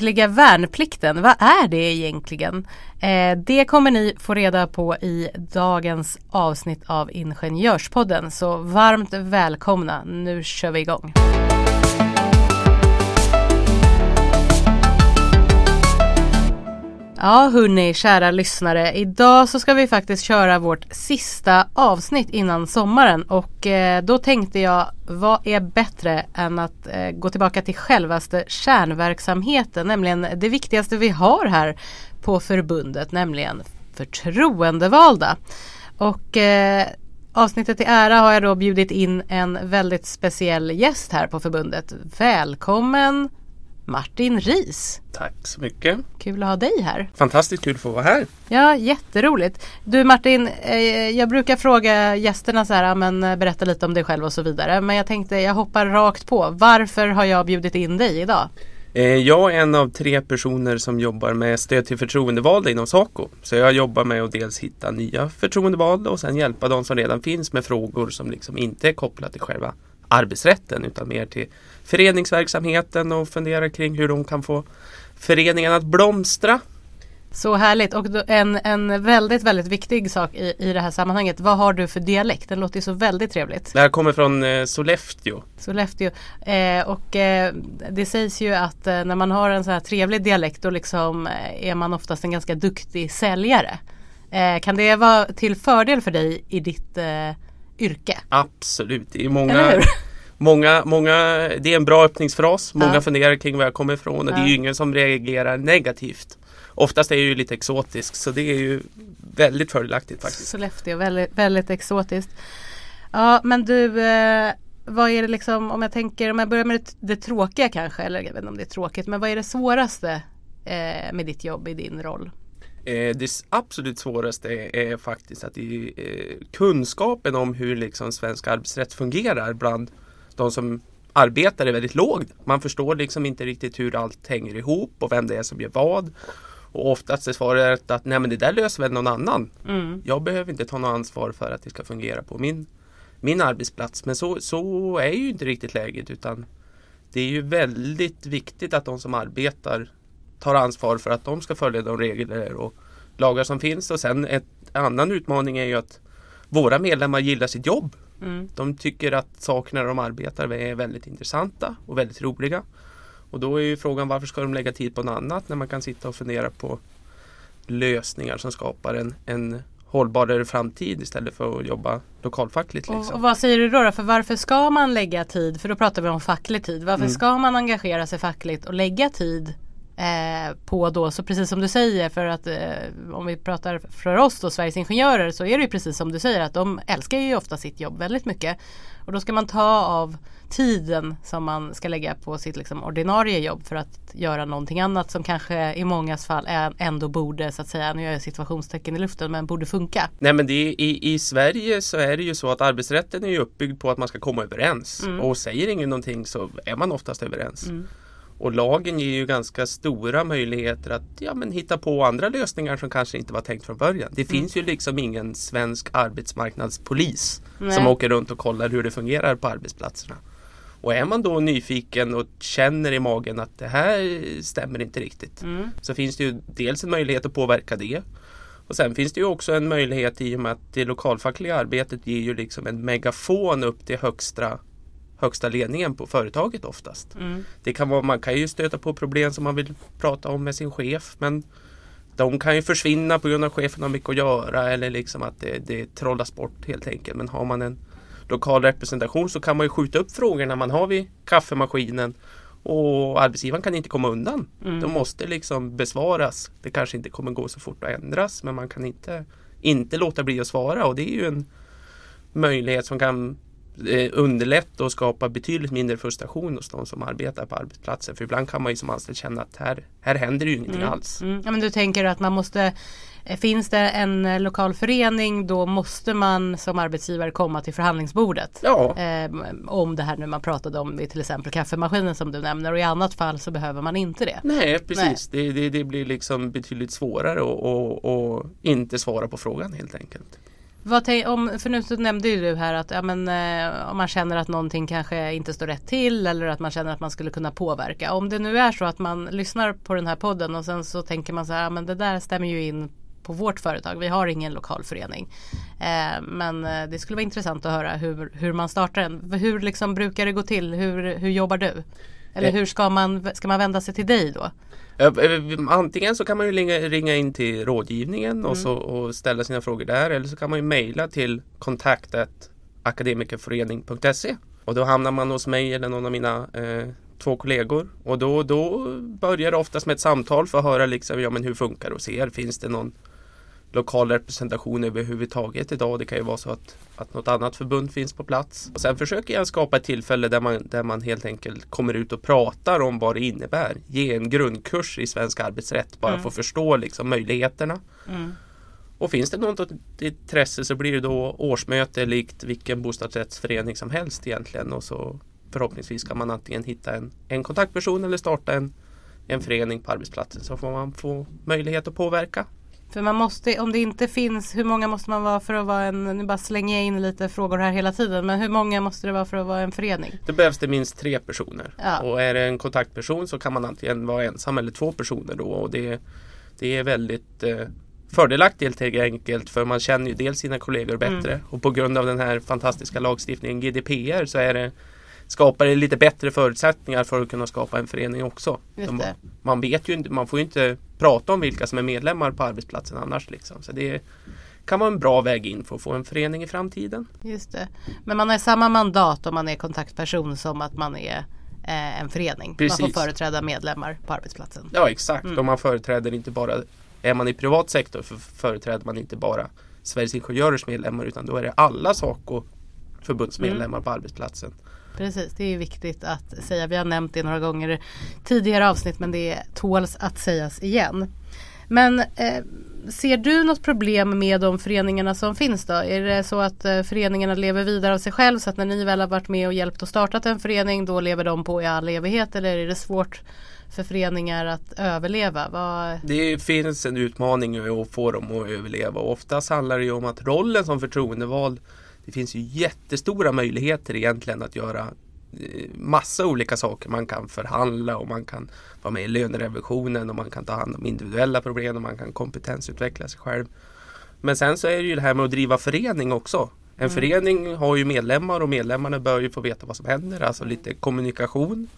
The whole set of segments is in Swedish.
Fackliga värnplikten, vad är det egentligen? Eh, det kommer ni få reda på i dagens avsnitt av Ingenjörspodden. Så varmt välkomna, nu kör vi igång. Ja hörni, kära lyssnare. Idag så ska vi faktiskt köra vårt sista avsnitt innan sommaren och eh, då tänkte jag vad är bättre än att eh, gå tillbaka till självaste kärnverksamheten, nämligen det viktigaste vi har här på förbundet, nämligen förtroendevalda. Och eh, avsnittet till ära har jag då bjudit in en väldigt speciell gäst här på förbundet. Välkommen Martin Ris. Tack så mycket. Kul att ha dig här. Fantastiskt kul att få vara här. Ja, jätteroligt. Du Martin, eh, jag brukar fråga gästerna så här, men eh, berätta lite om dig själv och så vidare. Men jag tänkte jag hoppar rakt på. Varför har jag bjudit in dig idag? Eh, jag är en av tre personer som jobbar med stöd till förtroendevalda inom Saco. Så jag jobbar med att dels hitta nya förtroendevalda och sen hjälpa de som redan finns med frågor som liksom inte är kopplade till själva arbetsrätten utan mer till föreningsverksamheten och fundera kring hur de kan få föreningen att blomstra. Så härligt och en, en väldigt väldigt viktig sak i, i det här sammanhanget. Vad har du för dialekt? Den låter ju så väldigt trevligt. Det här kommer från eh, Sollefteå. Sollefteå. Eh, och eh, det sägs ju att eh, när man har en så här trevlig dialekt då liksom eh, är man oftast en ganska duktig säljare. Eh, kan det vara till fördel för dig i ditt yrke? Absolut. Det är många Många, många, det är en bra öppningsfras. Många ja. funderar kring var jag kommer ifrån och ja. det är ju ingen som reagerar negativt. Oftast är jag ju lite exotisk så det är ju väldigt fördelaktigt faktiskt. Sollefteå, väldigt, väldigt exotiskt. Ja men du, eh, vad är det liksom om jag tänker, om jag börjar med det, det tråkiga kanske, eller jag vet inte om det är tråkigt, men vad är det svåraste eh, med ditt jobb i din roll? Eh, det absolut svåraste är, är faktiskt att eh, kunskapen om hur liksom svensk arbetsrätt fungerar bland de som arbetar är väldigt låg. Man förstår liksom inte riktigt hur allt hänger ihop och vem det är som gör vad. Och oftast är svaret att nej men det där löser väl någon annan. Mm. Jag behöver inte ta något ansvar för att det ska fungera på min, min arbetsplats. Men så, så är ju inte riktigt läget utan det är ju väldigt viktigt att de som arbetar tar ansvar för att de ska följa de regler och lagar som finns. Och sen en annan utmaning är ju att våra medlemmar gillar sitt jobb. Mm. De tycker att sakerna de arbetar med är väldigt intressanta och väldigt roliga. Och då är ju frågan varför ska de lägga tid på något annat när man kan sitta och fundera på lösningar som skapar en, en hållbarare framtid istället för att jobba lokalfackligt. Liksom. Och, och, vad säger du då, För varför ska man lägga tid? För då pratar vi om facklig tid. Varför mm. ska man engagera sig fackligt och lägga tid eh, på då, så precis som du säger för att eh, om vi pratar för oss då Sveriges Ingenjörer så är det ju precis som du säger att de älskar ju ofta sitt jobb väldigt mycket. Och då ska man ta av tiden som man ska lägga på sitt liksom, ordinarie jobb för att göra någonting annat som kanske i mångas fall ändå borde så att säga, nu gör jag situationstecken i luften, men borde funka. Nej men det är, i, i Sverige så är det ju så att arbetsrätten är ju uppbyggd på att man ska komma överens mm. och säger ingen någonting så är man oftast överens. Mm. Och lagen ger ju ganska stora möjligheter att ja, men hitta på andra lösningar som kanske inte var tänkt från början. Det mm. finns ju liksom ingen svensk arbetsmarknadspolis Nej. som åker runt och kollar hur det fungerar på arbetsplatserna. Och är man då nyfiken och känner i magen att det här stämmer inte riktigt mm. så finns det ju dels en möjlighet att påverka det. Och sen finns det ju också en möjlighet i och med att det lokalfackliga arbetet ger ju liksom en megafon upp till högsta högsta ledningen på företaget oftast. Mm. Det kan vara, man kan ju stöta på problem som man vill prata om med sin chef men de kan ju försvinna på grund av att chefen har mycket att göra eller liksom att det, det trollas bort helt enkelt. Men har man en lokal representation så kan man ju skjuta upp frågorna man har vid kaffemaskinen och arbetsgivaren kan inte komma undan. Mm. De måste liksom besvaras. Det kanske inte kommer gå så fort att ändras men man kan inte, inte låta bli att svara och det är ju en möjlighet som kan eh, underlätta och skapa betydligt mindre frustration hos de som arbetar på arbetsplatsen. För ibland kan man ju som anställd känna att här, här händer ju ingenting Mm. alls. Mm. Ja, men du tänker att man måste eh, Finns det en eh, lokal förening då måste man som arbetsgivare komma till förhandlingsbordet. Ja, Eh, om det här nu man pratade om i till exempel kaffemaskinen som du nämner och i annat fall så behöver man inte det. nej precis. Det, det, det blir liksom betydligt svårare att inte svara på frågan helt enkelt. Vad om, för nu så nämnde ju du här att ja, men, eh, om man känner att någonting kanske inte står rätt till eller att man känner att man skulle kunna påverka. Om det nu är så att man lyssnar på den här podden och sen så tänker man så här, ja, men det där stämmer ju in på vårt företag. Vi har ingen lokal förening. Eh, men eh, det skulle vara intressant att höra hur, hur man startar den. Hur liksom brukar det gå till? Hur, hur jobbar du? Eller Eh. hur ska man, ska man vända sig till dig då? Eh, eh, Antingen så kan man ju ringa, ringa in till rådgivningen Mm. och, så, och ställa sina frågor där eller så kan man ju mejla till kontaktet akademikerförening.se och då hamnar man hos mig eller någon av mina eh, två kollegor och då, då börjar det oftast med ett samtal för att höra liksom, ja, men hur funkar det hos er? Finns det någon lokal representation överhuvudtaget idag? Det kan ju vara så att, att något annat förbund finns på plats. Och sen försöker jag skapa ett tillfälle där man, där man helt enkelt kommer ut och pratar om vad det innebär. Ge en grundkurs i svensk arbetsrätt bara Mm. för att förstå liksom möjligheterna. Mm. Och finns det något intresse så blir det då årsmöte likt vilken bostadsrättsförening som helst egentligen. Och så förhoppningsvis kan man antingen hitta en, en kontaktperson eller starta en, en förening på arbetsplatsen så får man få möjlighet att påverka. För man måste, om det inte finns, hur många måste man vara för att vara en, nu bara slänger jag in lite frågor här hela tiden, men hur många måste det vara för att vara en förening? Det behövs det minst tre personer. Ja. Och är det en kontaktperson så kan man antingen vara ensam eller två personer då. Och det, det är väldigt eh, fördelaktigt helt enkelt för man känner ju dels sina kollegor bättre Mm. och på grund av den här fantastiska lagstiftningen GDPR så är det skapar det lite bättre förutsättningar för att kunna skapa en förening också. De-. Man vet ju inte, man får ju inte prata om vilka som är medlemmar på arbetsplatsen annars liksom. Så det kan vara en bra väg in för att få en förening i framtiden. Just det. Men man har samma mandat om man är kontaktperson som att man är eh, en förening. Man Precis. får företräda medlemmar på arbetsplatsen. Ja exakt, Mm. och man företräder inte bara Är man i privat sektor för företräder man inte bara Sveriges Ingenjörers medlemmar utan då är det alla Saco förbundsmedlemmar Mm. på arbetsplatsen. Precis, det är viktigt att säga. Vi har nämnt det några gånger tidigare avsnitt men det tåls att sägas igen. Men eh, ser du något problem med de föreningarna som finns då? Är det så att eh, föreningarna lever vidare av sig själv så att när ni väl har varit med och hjälpt och startat en förening då lever de på i all evighet eller är det svårt för föreningar att överleva? Vad... Det finns en utmaning i att få dem att överleva och oftast handlar det ju om att rollen som förtroendevald det finns ju jättestora möjligheter egentligen att göra eh, massa olika saker. Man kan förhandla och man kan vara med i lönerevisionen och man kan ta hand om individuella problem och man kan kompetensutveckla sig själv. Men sen så är det ju det här med att driva förening också. En förening har ju medlemmar och medlemmarna bör ju få veta vad som händer, alltså lite kommunikation.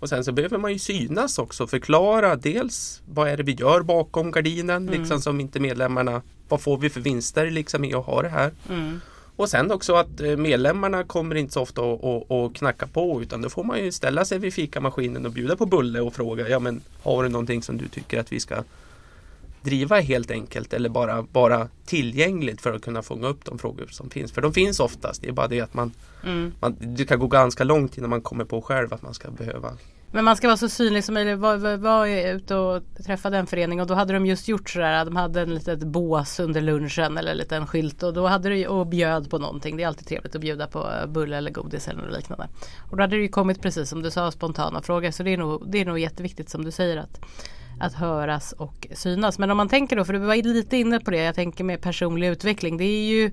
Och sen så behöver man ju synas också, förklara dels vad är det vi gör bakom gardinen, liksom som inte medlemmarna, vad får vi för vinster liksom i att ha det här. Mm. Och sen också att eh, medlemmarna kommer inte så ofta att- att att knacka på utan då får man ju ställa sig vid fikamaskinen och bjuda på bulle och fråga ja men har du någonting som du tycker att vi ska driva helt enkelt eller bara, bara tillgängligt för att kunna fånga upp de frågor som finns. För de finns oftast, det är bara det att man, Mm. man det kan gå ganska långt innan man kommer på själv att man ska behöva men man ska vara så synlig som möjligt. Var, var, var ute och träffade en förening och då hade de just gjort sådär. De hade en litet bås under lunchen eller en liten skylt och då hade det och bjöd på någonting. Det är alltid trevligt att bjuda på bulle eller godis eller något liknande. Och då hade det ju kommit precis som du sa spontana frågor. Så det är nog, det är nog jätteviktigt som du säger att att höras och synas. Men om man tänker då, för du var lite inne på det, jag tänker med personlig utveckling. Det är ju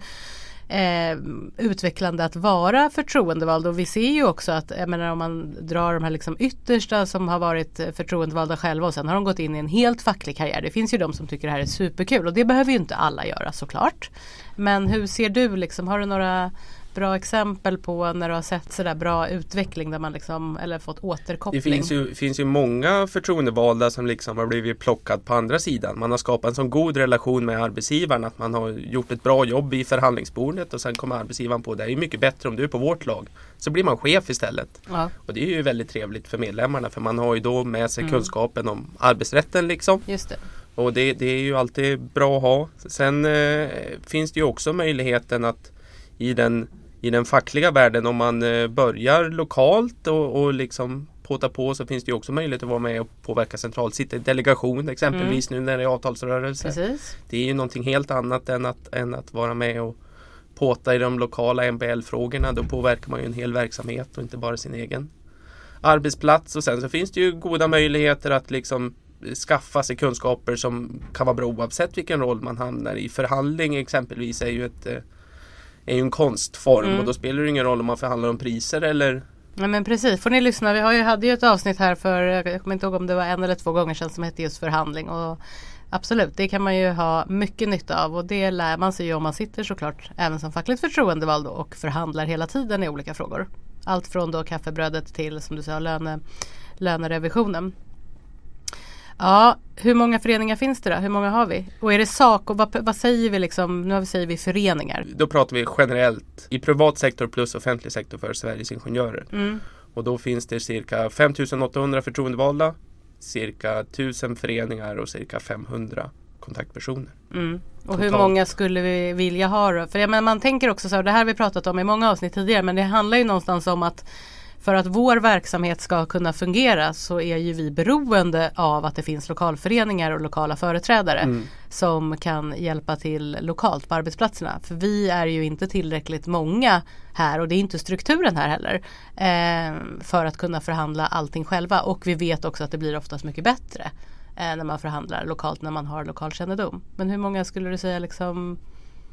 eh, utvecklande att vara förtroendevald och vi ser ju också att jag menar, om man drar de här liksom yttersta som har varit förtroendevalda själva och sen har de gått in i en helt facklig karriär. Det finns ju de som tycker det här är superkul och det behöver ju inte alla göra såklart. Men hur ser du liksom, har du några bra exempel på när du har sett sådär bra utveckling där man liksom, eller fått återkoppling? Det finns ju, finns ju många förtroendevalda som liksom har blivit plockad på andra sidan. Man har skapat en så god relation med arbetsgivaren att man har gjort ett bra jobb i förhandlingsbordet och sen kommer arbetsgivaren på det är mycket bättre om du är på vårt lag. Så blir man chef istället. Ja, Och det är ju väldigt trevligt för medlemmarna för man har ju då med sig kunskapen om arbetsrätten liksom. just det. Och det, det är ju alltid bra att ha. Sen eh, finns det ju också möjligheten att i den i den fackliga världen om man eh, börjar lokalt och, och liksom påta på så finns det ju också möjlighet att vara med och påverka centralt. Sitta i delegation exempelvis mm. nu när det är avtalsrörelse. Precis. Det är ju någonting helt annat än att, än att vara med och påta i de lokala MBL-frågorna. Då påverkar man ju en hel verksamhet och inte bara sin egen arbetsplats. Och sen så finns det ju goda möjligheter att liksom skaffa sig kunskaper som kan vara bra oavsett vilken roll man hamnar i. Förhandling exempelvis är ju, ett, eh, är ju en konstform mm. och då spelar det ingen roll om man förhandlar om priser eller Ja men precis, får ni lyssna. Vi har ju, hade ju ett avsnitt här för, jag kommer inte ihåg om det var en eller två gånger sedan som hette just förhandling. Och Absolut, det kan man ju ha mycket nytta av och det lär man sig ju om man sitter såklart även som fackligt förtroendevald och förhandlar hela tiden i olika frågor. Allt från då kaffebrödet till som du sa löne, lönerevisionen. Ja, hur många föreningar finns det då? Hur många har vi? Och är det sak och vad, vad säger vi liksom? Nu säger vi föreningar. Då pratar vi generellt i privat sektor plus offentlig sektor för Sveriges ingenjörer. Mm. Och då finns det cirka 5800 förtroendevalda, cirka 1000 föreningar och cirka 500 kontaktpersoner. Mm. Och hur många skulle vi vilja ha då? För jag menar, man tänker också så här, det här har vi pratat om i många avsnitt tidigare, men det handlar ju någonstans om att för att vår verksamhet ska kunna fungera så är ju vi beroende av att det finns lokalföreningar och lokala företrädare mm. som kan hjälpa till lokalt på arbetsplatserna. För vi är ju inte tillräckligt många här och det är inte strukturen här heller eh, för att kunna förhandla allting själva och vi vet också att det blir oftast mycket bättre eh, när man förhandlar lokalt när man har lokalkännedom. Men hur många skulle du säga liksom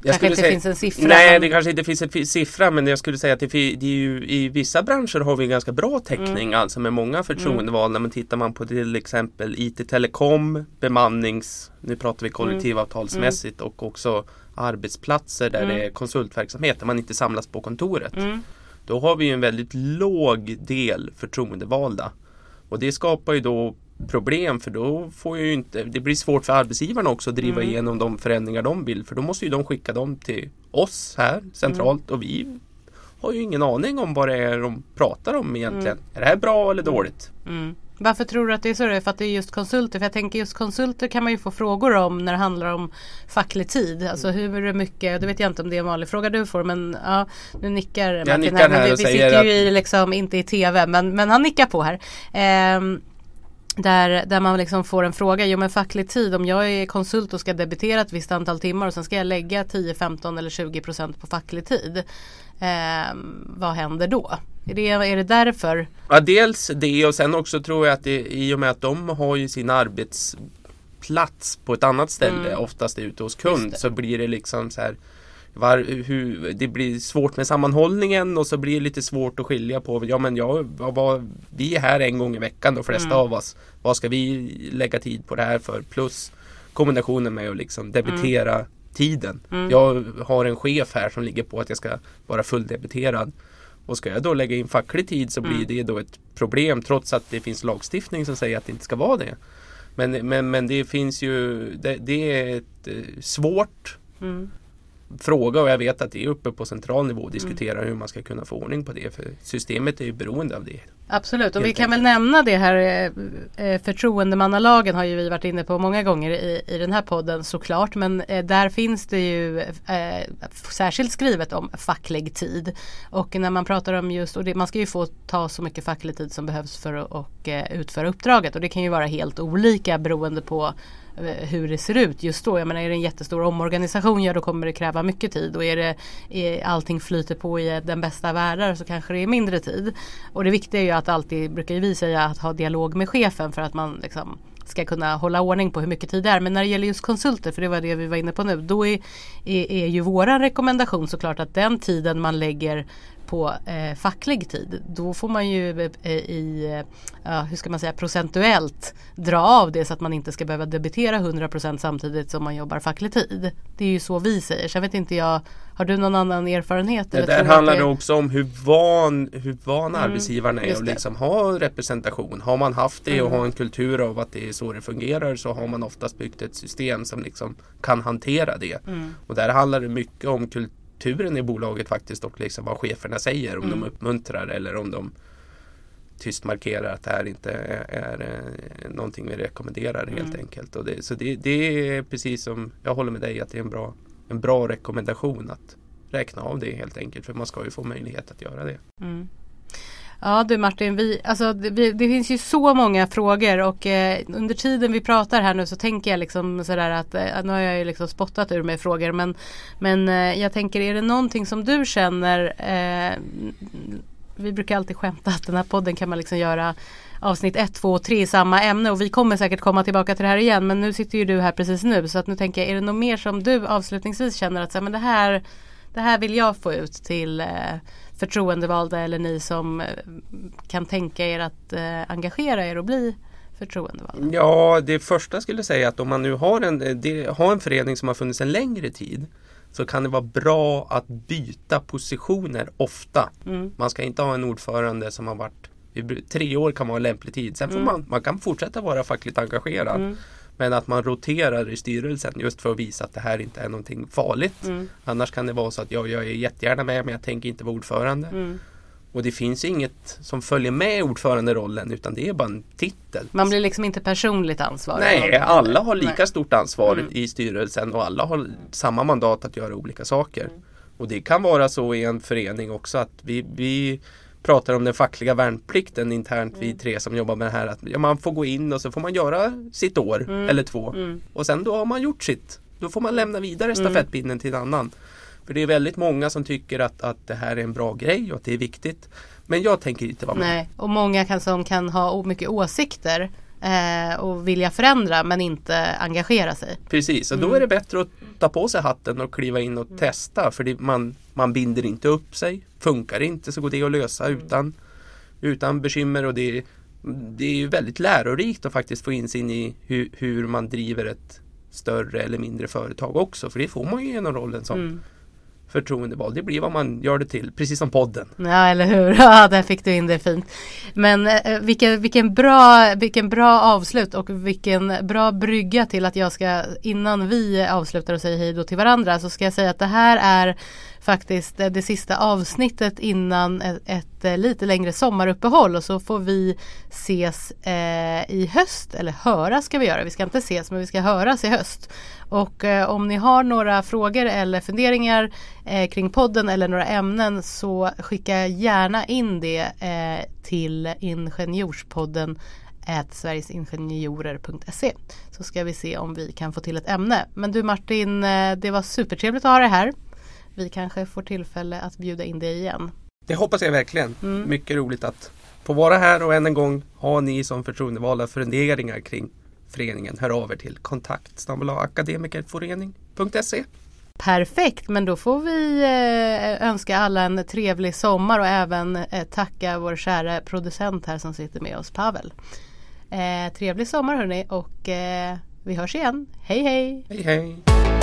jag kanske inte säga, finns en siffra. Nej, men... det kanske inte finns en siffra men jag skulle säga att det, det ju, i vissa branscher har vi ganska bra täckning mm. alltså med många förtroendevalda. Mm. Men tittar man på till exempel IT Telekom, bemannings, nu pratar vi kollektivavtalsmässigt mm. och också arbetsplatser där mm. det är konsultverksamhet där man inte samlas på kontoret. Mm. Då har vi en väldigt låg del förtroendevalda. Och det skapar ju då problem för då får ju inte, det blir svårt för arbetsgivarna också att driva mm. igenom de förändringar de vill för då måste ju de skicka dem till oss här centralt mm. och vi har ju ingen aning om vad det är de pratar om egentligen. Mm. Är det här bra eller dåligt? Mm. Varför tror du att det är så? För att det är just konsulter. För jag tänker just konsulter kan man ju få frågor om när det handlar om facklig tid. Alltså hur mycket, det vet jag inte om det är en vanlig fråga du får men ja, nu nickar Martin jag nickar här. här vi, vi sitter ju i liksom, inte i tv men, men han nickar på här. Ehm, där, där man liksom får en fråga, jo men facklig tid om jag är konsult och ska debitera ett visst antal timmar och sen ska jag lägga 10, 15 eller 20 procent på facklig tid. Eh, vad händer då? Är det, är det därför? Ja dels det och sen också tror jag att det, i och med att de har ju sin arbetsplats på ett annat ställe mm. oftast ute hos kund så blir det liksom så här var, hur, det blir svårt med sammanhållningen och så blir det lite svårt att skilja på, ja men jag, vad, vi är här en gång i veckan de flesta mm. av oss. Vad ska vi lägga tid på det här för? Plus kombinationen med att liksom debitera mm. tiden. Mm. Jag har en chef här som ligger på att jag ska vara fulldebiterad. Och ska jag då lägga in facklig tid så blir mm. det då ett problem trots att det finns lagstiftning som säger att det inte ska vara det. Men, men, men det finns ju, det, det är ett, eh, svårt mm fråga och jag vet att det är uppe på central nivå och diskuterar mm. hur man ska kunna få ordning på det. För systemet är ju beroende av det. Absolut och vi kan väl nämna det här eh, eh, förtroendemannalagen har ju vi varit inne på många gånger i, i den här podden såklart. Men eh, där finns det ju eh, särskilt skrivet om facklig tid. Och när man pratar om just, och det, man ska ju få ta så mycket facklig tid som behövs för att och, utföra uppdraget. Och det kan ju vara helt olika beroende på Eh, hur det ser ut just då. Jag menar är det en jättestor omorganisation ja då kommer det kräva mycket tid och är det är allting flyter på i den bästa världar så kanske det är mindre tid. Och det viktiga är ju att alltid, brukar vi säga, att ha dialog med chefen för att man liksom ska kunna hålla ordning på hur mycket tid det är. Men när det gäller just konsulter, för det var det vi var inne på nu, då är, är, är ju våran rekommendation såklart att den tiden man lägger på eh, facklig tid. Då får man ju eh, i, eh, hur ska man säga, procentuellt dra av det så att man inte ska behöva debitera 100% samtidigt som man jobbar facklig tid. Det är ju så vi säger. Sen vet inte jag, har du någon annan erfarenhet? Det där handlar det också om hur van, hur van mm, arbetsgivaren är att liksom ha representation. Har man haft det och mm. har en kultur av att det är så det fungerar så har man oftast byggt ett system som liksom kan hantera det. Mm. Och där handlar det mycket om kultur kulturen i bolaget faktiskt och liksom vad cheferna säger. Om mm. de uppmuntrar eller om de tyst markerar att det här inte är, är eh, någonting vi rekommenderar helt mm. enkelt. Och det, så det, det, är precis som jag håller med dig att det är en bra, en bra rekommendation att räkna av det helt enkelt för man ska ju få möjlighet att göra det. Mm. Ja du Martin, vi, alltså, det, det, finns ju så många frågor och eh, under tiden vi pratar här nu så tänker jag liksom sådär att eh, nu har jag ju liksom spottat ur mig frågor men, men eh, jag tänker är det någonting som du känner eh, Vi brukar alltid skämta att den här podden kan man liksom göra avsnitt 1, 2 och 3 i samma ämne och vi kommer säkert komma tillbaka till det här igen men nu sitter ju du här precis nu så att nu tänker jag är det något mer som du avslutningsvis känner att så, men det här det här vill jag få ut till eh, förtroendevalda eller ni som eh, kan tänka er att eh, engagera er och bli förtroendevalda? Ja, det första skulle jag säga att om man nu har en, det, har en förening som har funnits en längre tid så kan det vara bra att byta positioner ofta. Mm. Man ska inte ha en ordförande som har varit Tre år kan vara en lämplig tid. Sen får mm. man, man kan fortsätta vara fackligt engagerad. Mm. Men att man roterar i styrelsen just för att visa att det här inte är någonting farligt. Mm. Annars kan det vara så att jag, jag är jättegärna med men jag tänker inte vara ordförande. Mm. Och det finns inget som följer med ordföranderollen utan det är bara en titel. Man blir liksom inte personligt ansvarig? Nej, alla har lika Nej. stort ansvar mm. i styrelsen och alla har samma mandat att göra olika saker. Mm. Och det kan vara så i en förening också att vi, vi pratar om den fackliga värnplikten internt vi mm. tre som jobbar med det här. Att ja, man får gå in och så får man göra sitt år mm. eller två. Mm. Och sen då har man gjort sitt. Då får man lämna vidare mm. stafettpinnen till en annan. För det är väldigt många som tycker att, att det här är en bra grej och att det är viktigt. Men jag tänker inte vara med. Nej, och många kan, som kan ha mycket åsikter eh, och vilja förändra men inte engagera sig. Precis, och då mm. är det bättre att ta på sig hatten och kliva in och testa. För det, man, man binder inte upp sig. Funkar det inte så går det att lösa mm. utan, utan bekymmer. Och det, det är ju väldigt lärorikt att faktiskt få insyn i hur, hur man driver ett större eller mindre företag också. För det får man ju genom rollen som mm förtroendevald. Det blir vad man gör det till, precis som podden. Ja, eller hur. Ja, där fick du in det fint. Men eh, eh vilken, vilken, bra, vilken bra avslut och vilken bra brygga till att jag ska, innan vi avslutar och säger hej då till varandra, så ska jag säga att det här är faktiskt eh, det sista avsnittet innan ett, ett eh, lite längre sommaruppehåll och så får vi ses eh, i höst, eller höras ska vi göra. Vi ska inte ses men vi ska höras i höst. Och eh, om ni har några frågor eller funderingar eh, kring podden eller några ämnen så skicka gärna in det eh, till Ingenjorspodden sverigesingenjorer.se så ska vi se om vi kan få till ett ämne. Men du Martin, eh, det var supertrevligt att ha dig här. Vi kanske får tillfälle att bjuda in dig igen. Det hoppas jag verkligen. Mm. Mycket roligt att få vara här och än en gång har ni som förtroendevalda funderingar kring föreningen, hör av er till kontakt akademikerforening.se Perfekt, men då får vi eh, önska alla en trevlig sommar och även eh, tacka vår kära producent här som sitter med oss, Pavel. Eh, trevlig sommar hörni och vi hörs igen. Hej hej! Hej hej!